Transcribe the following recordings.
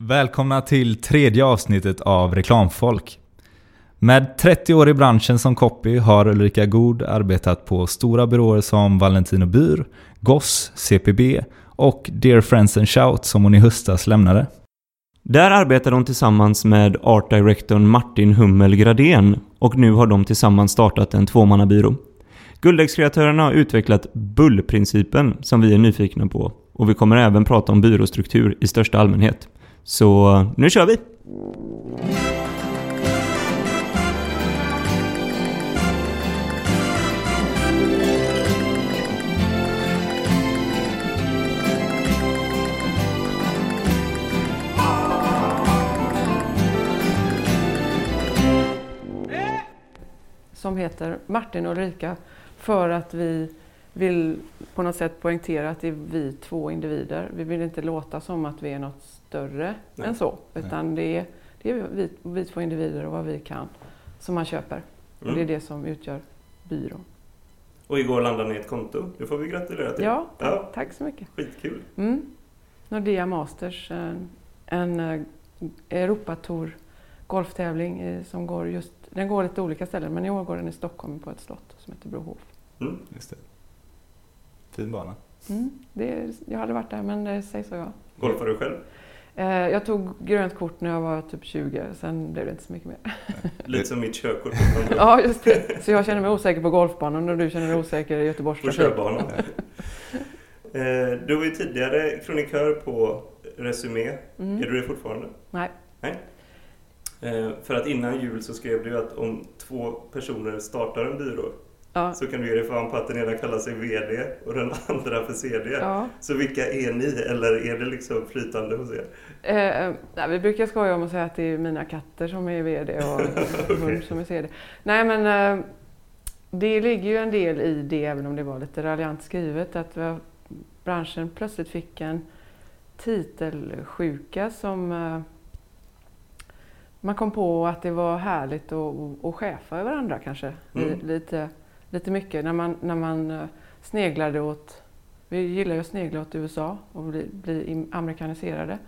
Välkomna till tredje avsnittet av Reklamfolk. Med 30 år i branschen som copy har Ulrika God arbetat på stora byråer som Valentino Byr, Goss, CPB och Dear Friends and Shout som hon i höstas lämnade. Där arbetade hon tillsammans med Art Directorn Martin Hummel Gradén och nu har de tillsammans startat en tvåmannabyrå. Guldäggskreatörerna har utvecklat bullprincipen som vi är nyfikna på och vi kommer även prata om byråstruktur i största allmänhet. Så nu kör vi! som heter Martin och Ulrika för att vi vill på något sätt poängtera att det är vi två individer. Vi vill inte låta som att vi är något större Nej. än så. Utan det är, det är vi, vi två individer och vad vi kan som man köper. Och det är Mm. det som utgör byrån. Och igår landade ni ett konto. Det får vi gratulera till. Ja, tack, Ja. tack så mycket. Skitkul. Mm. Nordea Masters, en, en eh, Europatour golftävling som går just, den går lite olika ställen men i år går den i Stockholm på ett slott som heter Brohof. Mm. Just det. Fin bana. Mm. Det, jag hade varit där men det sägs så ja. Golfar du själv? Eh, jag tog grönt kort när jag var typ 20, sen blev det inte så mycket mer. Lite som mitt körkort ja, just det. Så jag känner mig osäker på golfbanan och du känner dig osäker i Göteborgs på körbanan. Eh, Du var ju tidigare kronikör på Resumé. Mm. Är du det fortfarande? Nej. Eh, För att innan jul så skrev du att om två personer startar en byrå Ja. så kan du ge dig fan på att den ena kallar sig VD och den andra för CD. Ja. Så vilka är ni? Eller är det liksom flytande hos er? Eh, nej, vi brukar skoja om att säga att det är mina katter som är VD och en hund som är CD. Nej men eh, det ligger ju en del i det även om det var lite raljant skrivet att branschen plötsligt fick en titelsjuka som eh, man kom på att det var härligt att, att chefa över andra kanske. Mm. Li- Lite, lite mycket när man, när man eh, sneglade åt, vi gillar ju att snegla åt USA och bli, bli amerikaniserade.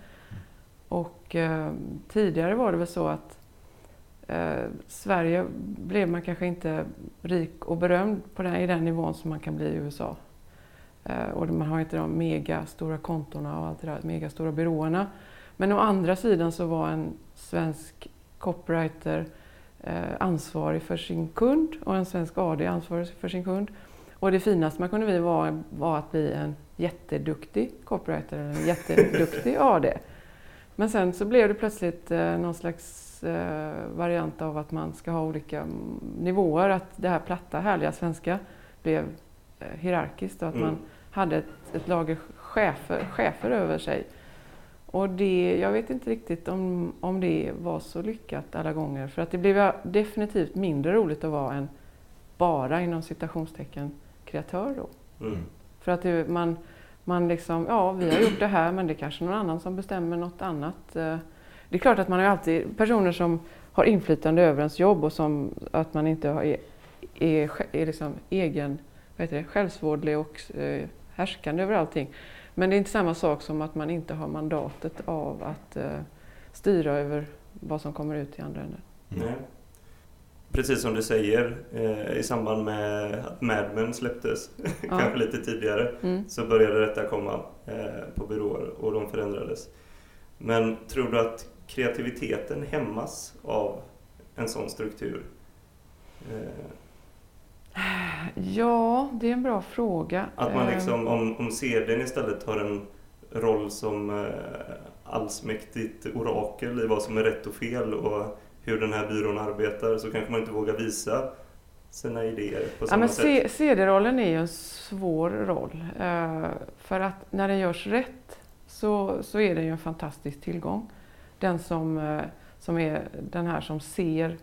Och eh, tidigare var det väl så att eh, Sverige blev man kanske inte rik och berömd på den, i den nivån som man kan bli i USA. Eh, och man har inte de mega stora kontona och allt det där, mega stora byråerna. Men å andra sidan så var en svensk copywriter eh, ansvarig för sin kund och en svensk AD ansvarig för sin kund. Och det finaste man kunde bli var, var att bli en jätteduktig copywriter eller en jätteduktig AD. Men sen så blev det plötsligt eh, någon slags eh, variant av att man ska ha olika nivåer. Att det här platta, härliga svenska blev eh, hierarkiskt och att Mm. man hade ett, ett lager chefer, chefer över sig. Och det, jag vet inte riktigt om, om det var så lyckat alla gånger. För att det blev definitivt mindre roligt att vara en bara inom citationstecken kreatör då. Mm. För att det, man, man liksom, ja vi har gjort det här men det är kanske någon annan som bestämmer något annat. Eh, Det är klart att man har alltid personer som har inflytande över ens jobb och som att man inte har, är, är, sj- är liksom egen, vad heter det, självsvårdlig och eh, härskande över allting. Men det är inte samma sak som att man inte har mandatet av att eh, styra över vad som kommer ut i andra änden. Nej. Precis som du säger, eh, i samband med att Mad Men släpptes, kanske lite tidigare, Mm. så började detta komma eh, på byråer och de förändrades. Men tror du att kreativiteten hämmas av en sån struktur? Eh, Ja, det är en bra fråga. Att man liksom, om, om CDn istället har en roll som eh, allsmäktigt orakel i vad som är rätt och fel och hur den här byrån arbetar så kanske man inte vågar visa sina idéer på Ja, samma men sätt. CD-rollen är ju en svår roll. Eh, för att när den görs rätt så, så är den ju en fantastisk tillgång. Den som, eh, som är den här som ser,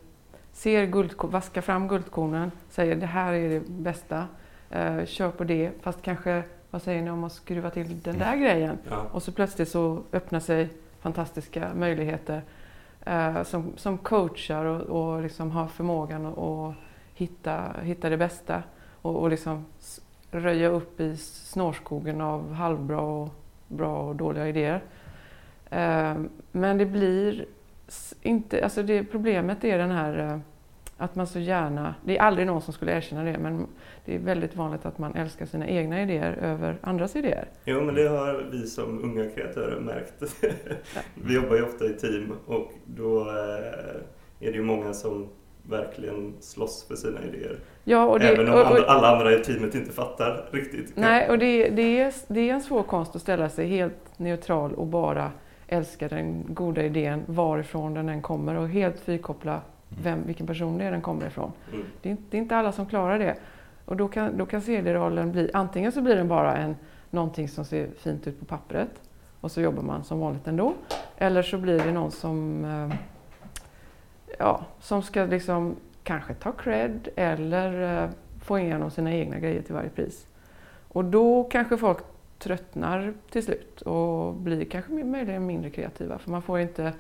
ser guldko- vaskar fram guldkornen, säger det här är det bästa, eh, kör på det. Fast kanske, vad säger ni om att skruva till den där grejen? Ja. Och så plötsligt så öppnar sig fantastiska möjligheter eh, som, som coachar och, och liksom har förmågan att hitta, hitta det bästa och, och liksom röja upp i snårskogen av halvbra och bra och dåliga idéer. Eh, men det blir inte, alltså det, problemet är den här eh, att man så gärna, det är aldrig någon som skulle erkänna det, men det är väldigt vanligt att man älskar sina egna idéer över andras idéer. Jo, men det har vi som unga kreatörer märkt. vi jobbar ju ofta i team och då eh, är det ju många som verkligen slåss för sina idéer. Ja, och det, Även om och, och, alla andra i teamet inte fattar riktigt. Nej, och det, det, är, det är en svår konst att ställa sig helt neutral och bara älska den goda idén varifrån den än kommer och helt frikoppla vem, vilken person det är den kommer ifrån. Mm. Det är, inte, det är inte alla som klarar det. Och då kan, då kan CD-rollen bli, antingen så blir den bara en, någonting som ser fint ut på pappret och så jobbar man som vanligt ändå. Eller så blir det någon som, eh, ja, som ska liksom kanske ta cred eller eh, få igenom sina egna grejer till varje pris. Och då kanske folk tröttnar till slut och blir kanske möjligen mindre kreativa för man får inte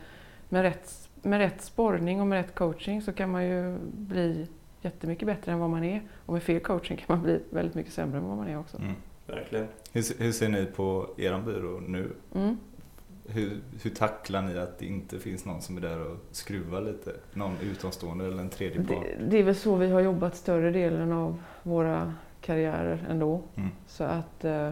med rätt, med rätt sporrning och med rätt coaching så kan man ju bli jättemycket bättre än vad man är. Och med fel coaching kan man bli väldigt mycket sämre än vad man är också. Mm. Verkligen. Hur, hur ser ni på er byrå nu? Mm. Hur, hur tacklar ni att det inte finns någon som är där och skruvar lite? Någon utomstående eller en tredje part? Det, det är väl så vi har jobbat större delen av våra karriärer ändå. Mm. Så att eh,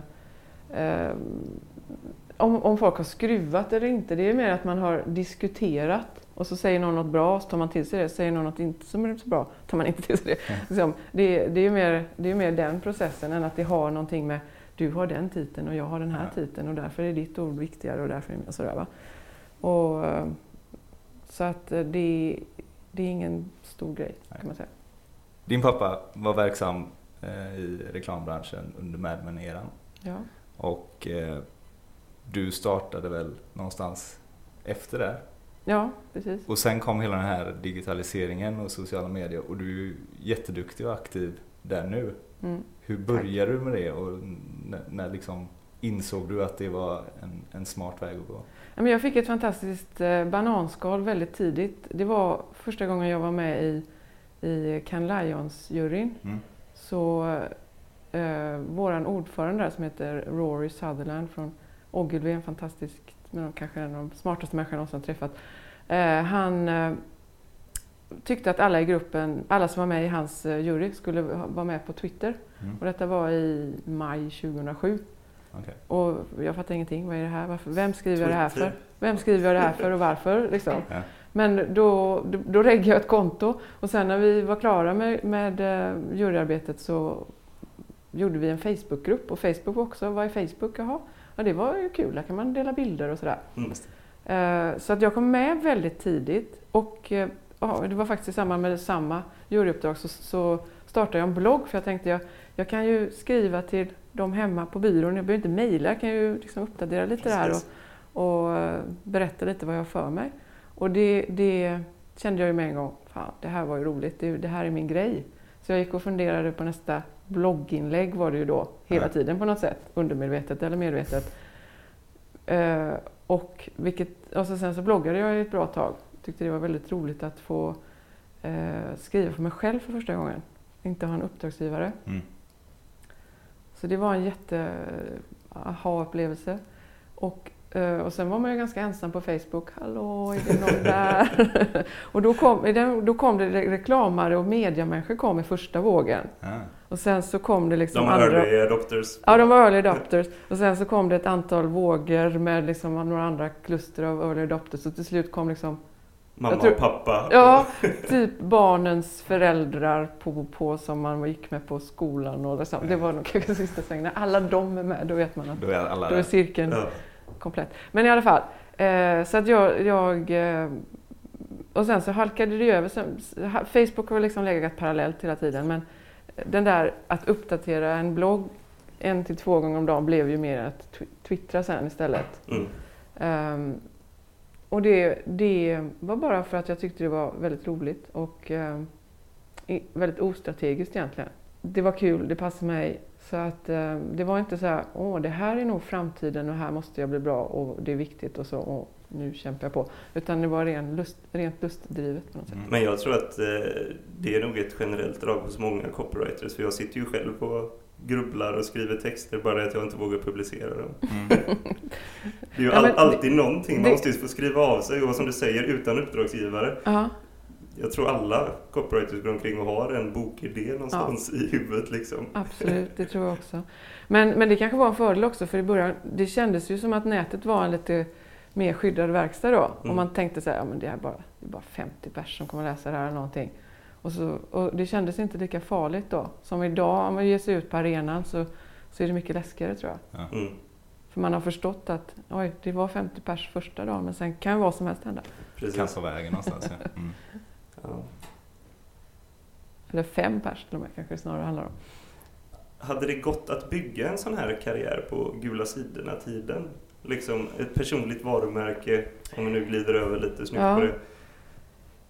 om, om folk har skruvat eller inte, det är mer att man har diskuterat och så säger någon något bra så tar man till sig det. Säger någon något inte som är så bra tar man inte till sig det. Mm. Liksom, det, det är mer, det är mer den processen än att det har någonting med du har den titeln och jag har den här Ja. titeln och därför är ditt ord viktigare och därför är sådär va. Och, eh, så att eh, det, det är ingen stor grej Nej. kan man säga. Din pappa var verksam eh, i reklambranschen under Mad Men-eran. Ja. Och eh, du startade väl någonstans efter det? ja, precis. Och sen kom hela den här digitaliseringen och sociala medier och du är ju jätteduktig och aktiv där nu. Mm. Hur började du med det och när, när liksom insåg du att det var en, en smart väg att gå? Jag fick ett fantastiskt eh, bananskal väldigt tidigt. Det var första gången jag var med i, i Can Lions-juryn. Mm. Så eh, våran ordförande där som heter Rory Sutherland från Ogilvy, en fantastisk, men kanske en av de smartaste människorna jag någonsin träffat. Eh, han eh, tyckte att alla i gruppen, alla som var med i hans eh, jury skulle vara med på Twitter. Mm. Och detta var i maj 2007. Okej. Och jag fattar ingenting. Vad är det här? Varför? Vem skriver jag det här för? Twitter. Vem skriver jag det här för och varför? Liksom. Ja. Men då, då, då reggade jag ett konto och sen när vi var klara med, med eh, juryarbetet så gjorde vi en Facebookgrupp och Facebook också. Vad är Facebook? Jaha, ja, det var ju kul. Där kan man dela bilder och sådär. Mm. Eh, Så att jag kom med väldigt tidigt och eh, ja, det var faktiskt i samband med samma juryuppdrag så, så startade jag en blogg för jag tänkte jag, jag kan ju skriva till dem hemma på byrån. Jag behöver inte mejla, jag kan ju liksom uppdatera lite där och, Precis. och eh, berätta lite vad jag har för mig. Och det, det kände jag ju med en gång, fan det här var ju roligt, det, det här är min grej. Så jag gick och funderade på nästa blogginlägg var det ju då hela tiden på något sätt, undermedvetet eller medvetet. Eh, och, vilket, och så sen så bloggade jag ett bra tag. Tyckte det var väldigt roligt att få eh, skriva för mig själv för första gången. Inte ha en uppdragsgivare. Mm. Så det var en jätte aha-upplevelse. Och, och sen var man ju ganska ensam på Facebook. Hallå, är det någon där? och då kom, då kom det re- reklamare och mediamänniskor kom i första vågen. Ja. Och sen så kom det liksom De andra... early adopters. Ja, de var early adopters. Och sen så kom det ett antal vågor med liksom några andra kluster av early adopters. Och till slut kom liksom, Mamma tror- och pappa. ja, typ barnens föräldrar på, på som man gick med på skolan. Och liksom. Det var nog kanske sista svängen. Alla de är med, då vet man att Då är alla då är cirkeln Ja. Komplett. Men i alla fall. Eh, så att jag... jag eh, och sen så halkade det ju över. Sen, Facebook har liksom legat parallellt hela tiden. Men den där att uppdatera en blogg en till två gånger om dagen blev ju mer att tw- twittra sen istället. Mm. Ehm, och det, det var bara för att jag tyckte det var väldigt roligt och i- väldigt ostrategiskt egentligen. Det var kul, det passade mig. Så att ehm, det var inte så här, åh det här är nog framtiden och här måste jag bli bra och det är viktigt och så, och nu kämpar jag på. Utan det var ren lust, rent lustdrivet på något sätt. Mm. Men jag tror att eh, det är nog ett generellt drag hos många copywriters. För jag sitter ju själv och grubblar och skriver texter bara att jag inte vågar publicera dem. Mm. Det är ju Ja, all, men alltid någonting. Man det- måste ju få skriva av sig och som du säger utan uppdragsgivare. Ja, Jag tror alla copywriters går omkring och har en bokidé någonstans i huvudet liksom. absolut. Det tror jag också. Men, men det kanske var en fördel också för i början, det kändes ju som att nätet var en lite mer skyddad verkstad då. Mm. Och man tänkte så här, ja men det är bara, det är bara 50 pers som kommer läsa det här eller någonting. Och, så, och det kändes inte lika farligt då. Som idag, om man ger sig ut på arenan så, så är det mycket läskigare tror jag. Mm. För man har förstått att oj, det var 50 pers första dagen men sen kan vad som helst hända. Precis. Kan vägen någonstans. Ja. Mm. Ja. Eller fem pers till och med kanske snarare handlar om. Hade det gått att bygga en sån här karriär på gula sidorna-tiden? Liksom ett personligt varumärke, om vi nu glider över lite snyggt Ja. på det.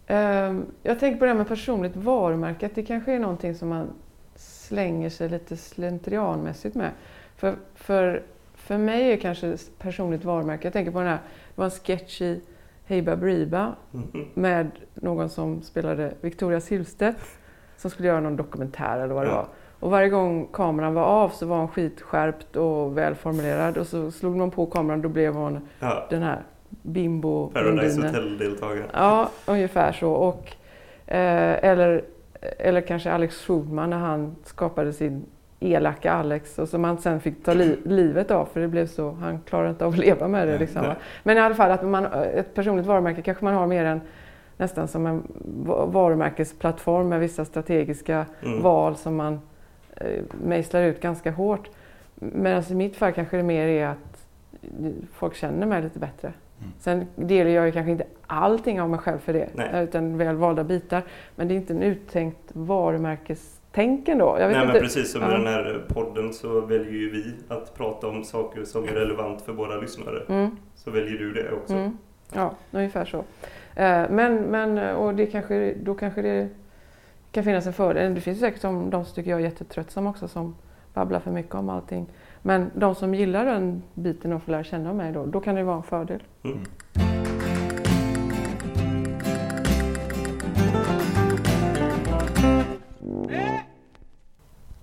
Ehm, jag tänker på det här med personligt varumärke, att det kanske är någonting som man slänger sig lite slentrianmässigt med. För, för, för mig är kanske personligt varumärke, jag tänker på den här, det var en sketch i Hey Baberiba Mhm. med någon som spelade Victoria Silvstedt som skulle göra någon dokumentär eller vad det var. Och varje gång kameran var av så var hon skitskärpt och välformulerad och så slog man på kameran då blev hon Ja. den här bimbo Paradise blondinen. Hotel-deltagare. Ja, ungefär så. Och, eh, eller, eller kanske Alex Schulman när han skapade sin elaka Alex och som han sen fick ta li livet av för det blev så, han klarade inte av att leva med det. Nej, Liksom, nej. Men i alla fall att man, ett personligt varumärke kanske man har mer än nästan som en va- varumärkesplattform med vissa strategiska Mm. val som man eh, mejslar ut ganska hårt. Medan i mitt fall kanske det mer är att folk känner mig lite bättre. Mm. Sen delar jag ju kanske inte allting av mig själv för det, Nej. utan väl valda bitar. Men det är inte en uttänkt varumärkestänk ändå. Jag vet Nej inte. men precis som i den här podden så väljer ju vi att prata om saker som är relevant för våra lyssnare. Mm, Så väljer du det också. mm. Ja, ungefär så. Eh, Men, men och det kanske, då kanske det kan finnas en fördel. Det finns säkert som de som tycker jag är jättetröttsam också som babblar för mycket om allting. Men de som gillar den biten och får lära känna mig då, då kan det vara en fördel. Mm.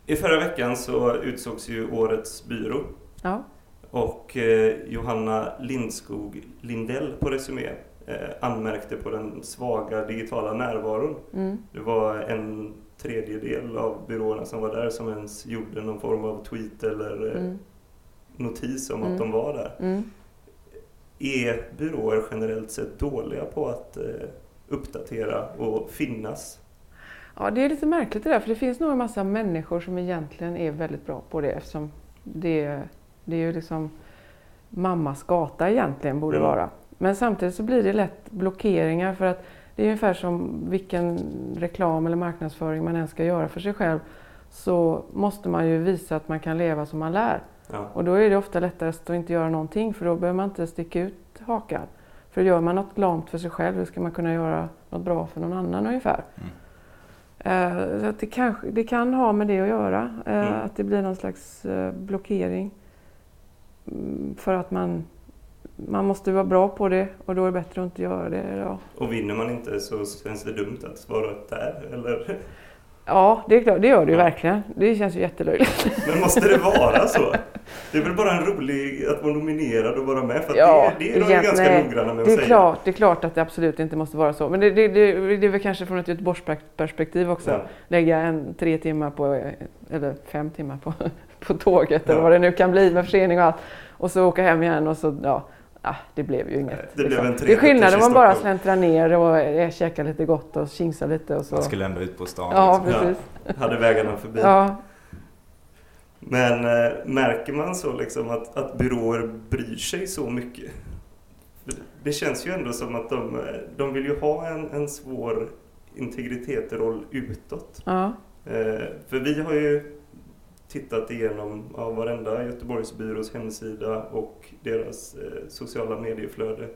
I förra veckan så utsågs ju årets byrå Ja, och eh, Johanna Lindskog Lindell på Resumé eh, anmärkte på den svaga digitala närvaron. mm, Det var en tredjedel av byråerna som var där som ens gjorde någon form av tweet eller eh, mm, notis om Mm. att de var där. mm. Är byråer generellt sett dåliga på att eh, uppdatera och finnas? Ja, det är lite märkligt det där, för det finns nog en massa människor som egentligen är väldigt bra på det eftersom det, det är ju liksom mammas gata egentligen borde Mm. vara. Men samtidigt så blir det lätt blockeringar för att det är ungefär som vilken reklam eller marknadsföring man än ska göra för sig själv så måste man ju visa att man kan leva som man lär. Ja. Och då är det ofta lättast att inte göra någonting för då behöver man inte sticka ut hakan. För gör man något lamt för sig själv då ska man kunna göra något bra för någon annan ungefär. Eh, så att det, kanske, det kan ha med det att göra. eh, Mm. Att det blir någon slags eh, blockering. Mm, För att man, man måste vara bra på det och då är det bättre att inte göra det. Ja, Och vinner man inte så känns det dumt att vara där, eller? ja det är klart, det gör det ju Ja. verkligen. Det känns ju jättelöjligt. Men måste det vara så? Det är väl bara en rolig att vara nominerad och vara med, för att Ja, det, det är de egent- ganska nej, noggranna med att Det är, säga. klart, det är klart att det absolut inte måste vara så. Men det, det, det, det är väl kanske från ett Göteborgsperspektiv också. Ja. Lägga en, tre timmar på, eller fem timmar på, på tåget Ja. eller vad det nu kan bli med försening och allt. Och så åka hem igen och så, ja, ah, det blev ju inget. Nej, det blev en det är skillnad om man bara släntrar ner och eh, käkar lite gott och kingsar lite och så. Man skulle ändå ut på stan. Ja, liksom. precis. Hade vägarna förbi. Ja, Men eh, märker man så liksom att, att byråer bryr sig så mycket? Det känns ju ändå som att de, eh, de vill ju ha en, en svår integritetroll utåt. ja, Eh, för vi har ju tittat igenom ja, varenda Göteborgsbyrås hemsida och deras eh, sociala medieflöde.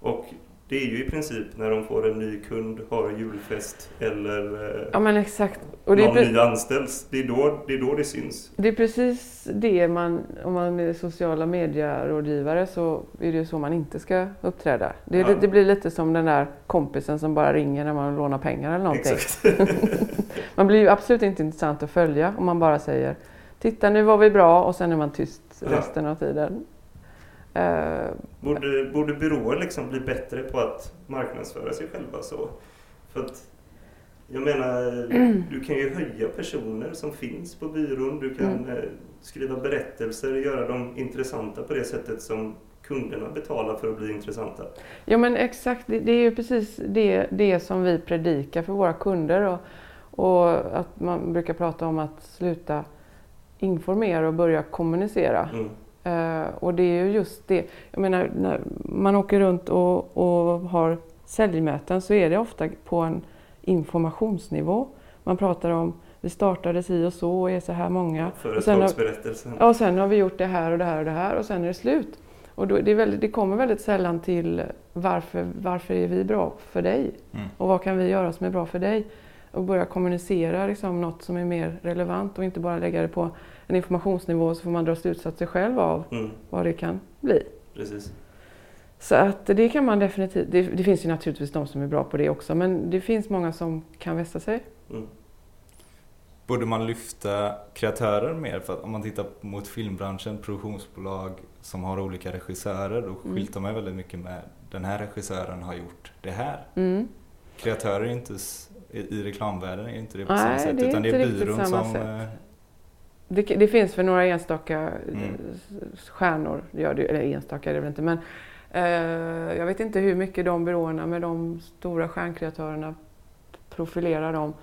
Och det är ju i princip när de får en ny kund, har julfest eller eh, ja men exakt. Och någon ny anställs. Det är, då, det är då det syns. det är precis det man, om man är sociala medierådgivare så är det ju så man inte ska uppträda. Det, Ja. det blir lite som den där kompisen som bara ringer när man lånar pengar eller någonting. Man blir ju absolut inte intressant att följa om man bara säger Titta nu var vi bra och sen är man tyst Ja. resten av tiden. Eh, Borde, borde byråer liksom bli bättre på att marknadsföra sig själva så? För att, jag menar, du kan ju höja personer som finns på byrån. Du kan Mm. eh, skriva berättelser, göra dem intressanta på det sättet som kunderna betalar för att bli intressanta. Ja men exakt, det, det är ju precis det, det som vi predikar för våra kunder. Och, och att man brukar prata om att sluta informera och börja kommunicera. Mm. Eh, och det är ju just det, jag menar när man åker runt och, och har säljmöten så är det ofta på en informationsnivå. Man pratar om vi startade si och så och är så här många. Företagsberättelsen. ja, och sen har vi gjort det här och det här och det här och sen är det slut. Och då, det, väldigt, det kommer väldigt sällan till varför, varför är vi bra för dig? Mm. Och vad kan vi göra som är bra för dig? Och börja kommunicera liksom, något som är mer relevant och inte bara lägga det på en informationsnivå så får man dra slutsatser själv av Mm, vad det kan bli. precis. Så att det kan man definitivt, det, det finns ju naturligtvis de som är bra på det också men det finns många som kan vässa sig. Mm. Borde man lyfta kreatörer mer? För att om man tittar mot filmbranschen, produktionsbolag som har olika regissörer, då Mm. skyltar man väldigt mycket med den här regissören har gjort det här. Mm. Kreatörer är inte i i reklamvärlden är inte det på Nej, samma sätt det är utan det inte är byrån som... sätt. Eh, Det, det finns för några enstaka Mm. mm. stjärnor, gör det, eller enstaka är det väl inte men eh, jag vet inte hur mycket de byråerna med de stora stjärnkreatörerna profilerar dem.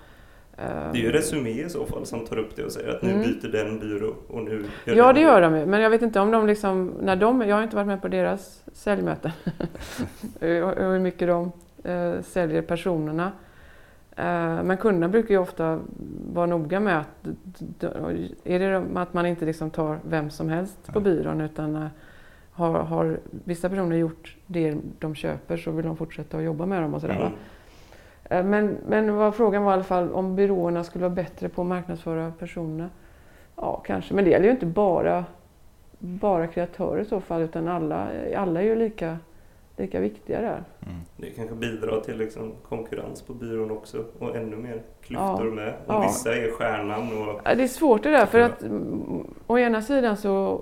Eh, Det är ju Resumé i så fall som tar upp det och säger att nu Mm. byter den byrå och nu gör Ja det gör de ju, men jag vet inte om de liksom, när de, jag har inte varit med på deras säljmöten, hur mycket de eh, säljer personerna. Eh, men kunderna brukar ju ofta vara noga med att, är det de- att man inte liksom tar vem som helst på byrån utan eh, har, har vissa personer gjort det de köper så vill de fortsätta att jobba med dem och sådär. Mm. Eh, Men, men vad frågan var i alla fall om byråerna skulle vara bättre på att marknadsföra personerna. Ja, kanske. Men det gäller ju inte bara, bara kreatörer i så fall, utan alla, alla är ju lika, lika viktiga där. Mm. Det kanske bidrar till liksom konkurrens på byrån också och ännu mer klyftor Ja. med. Om Ja. vissa är stjärnan och Ja, Det är svårt det där, för att mm, å ena sidan så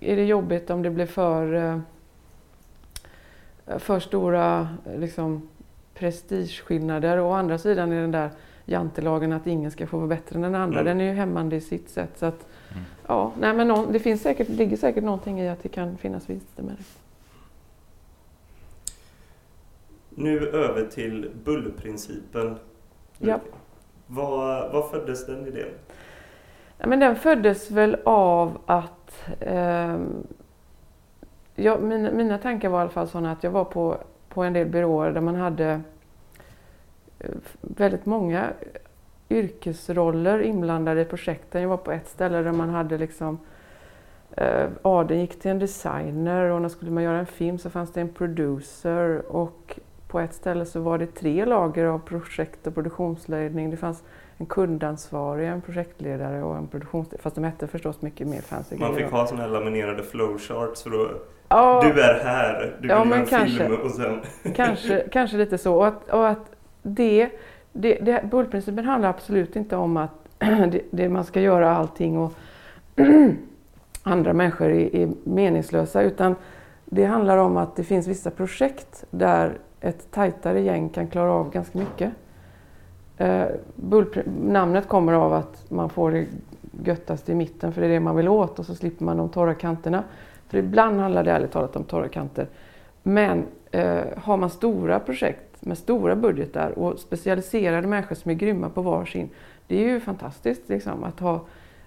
är det jobbigt om det blir för, eh, för stora liksom, prestigeskillnader. Å andra sidan är den där jantelagen att ingen ska få vara bättre än den andra. Mm. Den är ju hämmande i sitt sätt. Så att, Mm. ja, nej, men någon, det finns säkert, ligger säkert någonting i att det kan finnas vinster med det. Nu över till bullprincipen. Ja. Vad, vad föddes den idén? Ja, men den föddes väl av att ehm, jag, mina, mina tankar var i alla fall sådana att jag var på, på en del byråer där man hade eh, väldigt många yrkesroller inblandade i projekten. Jag var på ett ställe där man hade liksom eh, adeln gick till en designer och när skulle man göra en film så fanns det en producer och på ett ställe så var det tre lager av projekt och produktionsledning. Det fanns en kundansvarig, en projektledare och en produktions... Fast de hette förstås mycket mer fancy Man fick då. ha sådana här laminerade flowcharts för att Ja, du är här, du vill Ja, göra men en kanske. film och sen... kanske, kanske lite så. Och att, och att det, det, det, bullprincipen handlar absolut inte om att det, det man ska göra allting och andra människor är, är meningslösa. Utan det handlar om att det finns vissa projekt där ett tajtare gäng kan klara av ganska mycket. Eh, namnet kommer av att man får det göttast i mitten för det är det man vill åt och så slipper man de torra kanterna. För ibland handlar det ärligt talat om torra kanter. Men eh, har man stora projekt med stora budgetar och specialiserade människor som är grymma på var sin. Det är ju fantastiskt liksom, att, ha,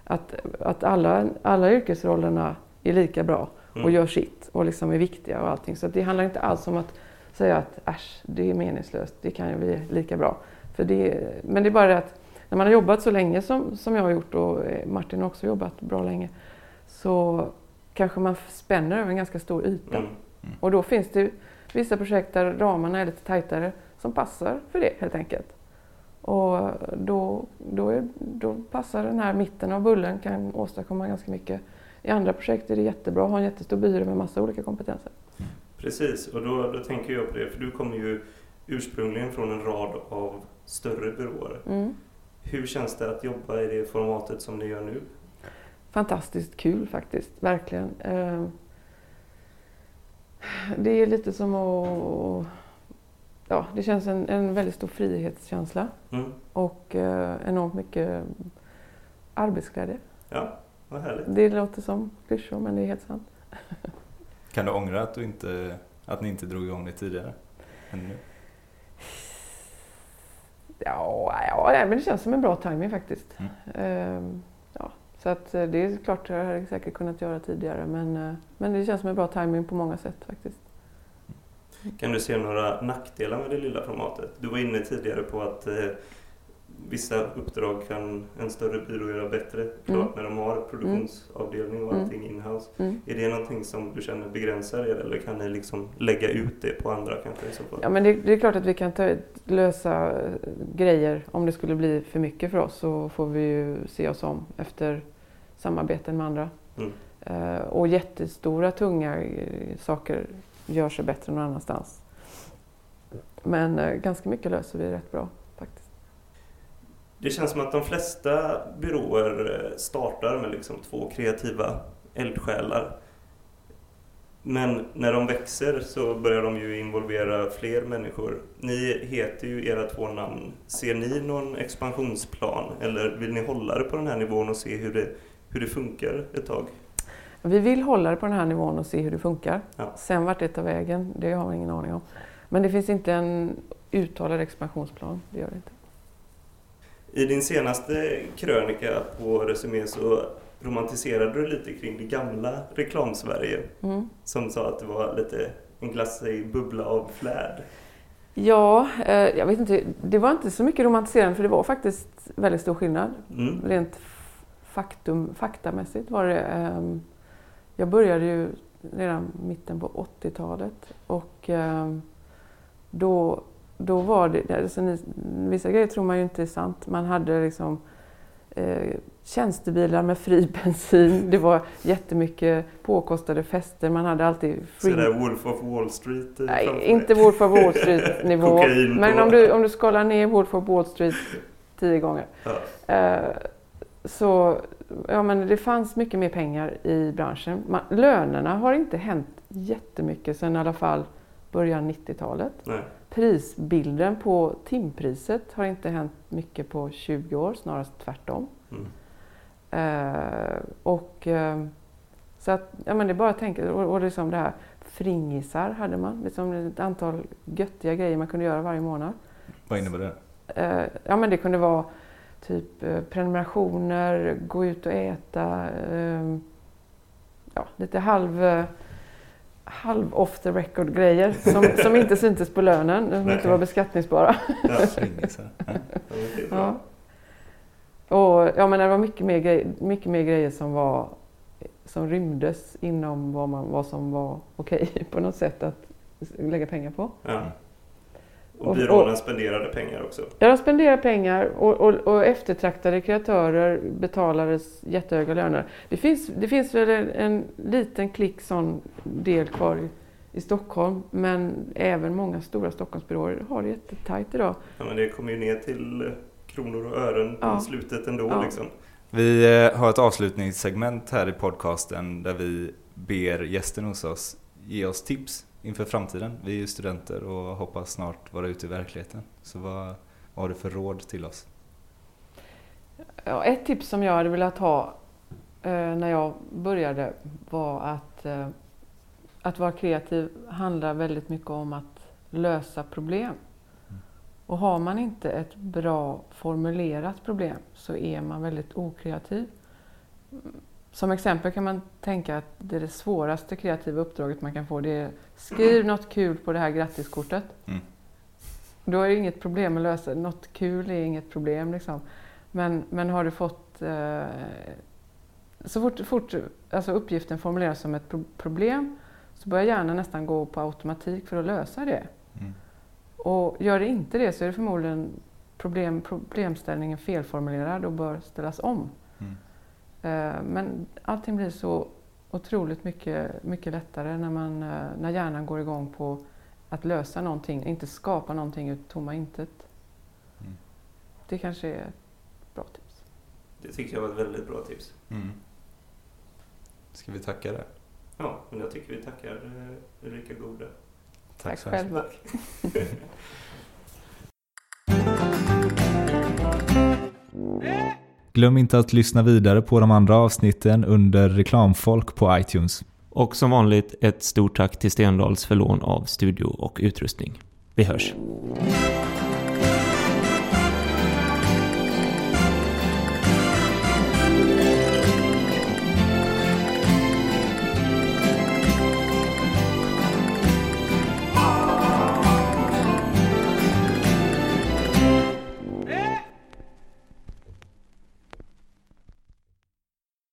att, att alla, alla yrkesrollerna är lika bra och Mm. gör sitt och liksom är viktiga och allting. Så det handlar inte alls om att säga att äsch, det är meningslöst, det kan ju bli lika bra. För det, men det är bara det att när man har jobbat så länge som, som jag har gjort och eh, Martin har också jobbat bra länge så kanske man spänner över en ganska stor yta. Mm. Och då finns det vissa projekt där ramarna är lite tajtare som passar för det helt enkelt. Och då, då, är, då passar den här mitten av bullen kan åstadkomma ganska mycket. I andra projekt är det jättebra att ha en jättestor byrå med massa olika kompetenser. Precis, och då, då tänker jag på det, för du kommer ju ursprungligen från en rad av större byråer. Mm. Hur känns det att jobba i det formatet som ni gör nu? fantastiskt kul faktiskt, verkligen. Eh, det är lite som att... Ja, det känns en, en väldigt stor frihetskänsla Mm. och eh, enormt mycket arbetsglädje. Ja, vad härligt. Det låter som klyschor men det är helt sant. Kan du ångra att, du inte, att ni inte drog igång det tidigare? Än nu? Ja, ja nej, men det känns som en bra timing faktiskt. Mm. Ehm, ja, så att eh, det är klart jag hade säkert kunnat göra tidigare men, eh, men det känns som en bra timing på många sätt faktiskt. Kan du se några nackdelar med det lilla formatet? Du var inne tidigare på att eh, vissa uppdrag kan en större byrå göra bättre. Klart Mm. när de har produktionsavdelning och Mm. allting inhouse. Mm. Är det någonting som du känner begränsar er eller kan ni liksom lägga ut det på andra kanske i så fall? Ja, men det, det är klart att vi kan ta, lösa eh, grejer. Om det skulle bli för mycket för oss så får vi ju se oss om efter samarbeten med andra. Mm. Eh, och jättestora, tunga eh, saker gör sig bättre någon annanstans. Men eh, ganska mycket löser vi rätt bra. Det känns som att de flesta byråer eh, startar med liksom två kreativa eldsjälar. Men när de växer så börjar de ju involvera fler människor. Ni heter ju era två namn. Ser ni någon expansionsplan eller vill ni hålla det på den här nivån och se hur det, hur det funkar ett tag? Vi vill hålla det på den här nivån och se hur det funkar. Ja. Sen vart det tar vägen, det har vi ingen aning om. Men det finns inte en uttalad expansionsplan, det gör det inte. I din senaste krönika på Resumé så romantiserade du lite kring det gamla reklamsverige. Mm. Som sa att det var lite en glassig bubbla av flärd. Ja, eh, jag vet inte. Det var inte så mycket romantiserande för det var faktiskt väldigt stor skillnad. Mm. Rent faktum, faktamässigt var det. ehm, jag började ju redan mitten på 80-talet och ehm, då, då var det, alltså ni, vissa grejer tror man ju inte är sant. Man hade liksom eh, tjänstebilar med fri bensin. Det var jättemycket påkostade fester. Man hade alltid free Sådär Wolf of Wall Street. Nej, inte Wolf of Wall Street-nivå. Kokain Men om du, om du skalar ner Wolf of Wall Street tio gånger. Ja. Eh, så ja, men det fanns mycket mer pengar i branschen. Man, lönerna har inte hänt jättemycket sedan i alla fall början 90-talet. Nej. Prisbilden på timpriset har inte hänt mycket på 20 år, snarast tvärtom. Mm. Eh, och eh, så att, ja men det är bara att tänka, och, och liksom det här fringisar hade man, liksom ett antal göttiga grejer man kunde göra varje månad. Vad innebär det? Eh, ja men det kunde vara typ eh, prenumerationer, gå ut och äta, eh, ja lite halv, eh, halv off the record grejer som, som inte syntes på lönen, som inte var beskattningsbara. Ja. Och, ja, men det var mycket mer, grej, mycket mer grejer som, var, som rymdes inom vad, man, vad som var okej på något sätt att lägga pengar på. Ja. Och byråerna spenderade pengar också. Ja, de spenderade pengar och, och, och eftertraktade kreatörer betalades jättehöga löner. Det finns, det finns väl en, en liten klick sån del kvar i, i Stockholm men även många stora Stockholmsbyråer har det jättetajt idag. Ja, men det kommer ju ner till kronor och ören på Ja. slutet ändå. Ja. Liksom. Vi eh, har ett avslutningssegment här i podcasten där vi ber gästen hos oss ge oss tips inför framtiden. Vi är ju studenter och hoppas snart vara ute i verkligheten. Så vad, vad har du för råd till oss? Ja, ett tips som jag hade velat ha eh, när jag började var att, eh, att vara kreativ handlar väldigt mycket om att lösa problem. Och har man inte ett bra formulerat problem så är man väldigt okreativ. Som exempel kan man tänka att det, är det svåraste kreativa uppdraget man kan få det är skriv något kul på det här grattiskortet. Mm. Då är det inget problem att lösa. Något kul är inget problem. Liksom. Men, men har du fått... Eh, så fort, fort alltså uppgiften formuleras som ett pro- problem så börjar hjärnan nästan gå på automatik för att lösa det. Mm. Och gör det inte det så är det förmodligen problem, problemställningen felformulerad och bör ställas om. Eh, men allting blir så otroligt mycket, mycket lättare när, man, eh, när hjärnan går igång på att lösa någonting, inte skapa någonting ur tomma intet. Mm. Det kanske är ett bra tips. Det tycker jag var ett väldigt bra tips. Mm. Ska vi tacka det? Ja, men jag tycker vi tackar eh, Ulrika Gode. Tack så hemskt själva. Glöm inte att lyssna vidare på de andra avsnitten under Reklamfolk på iTunes. Och som vanligt ett stort tack till Stendals för lån av studio och utrustning. Vi hörs!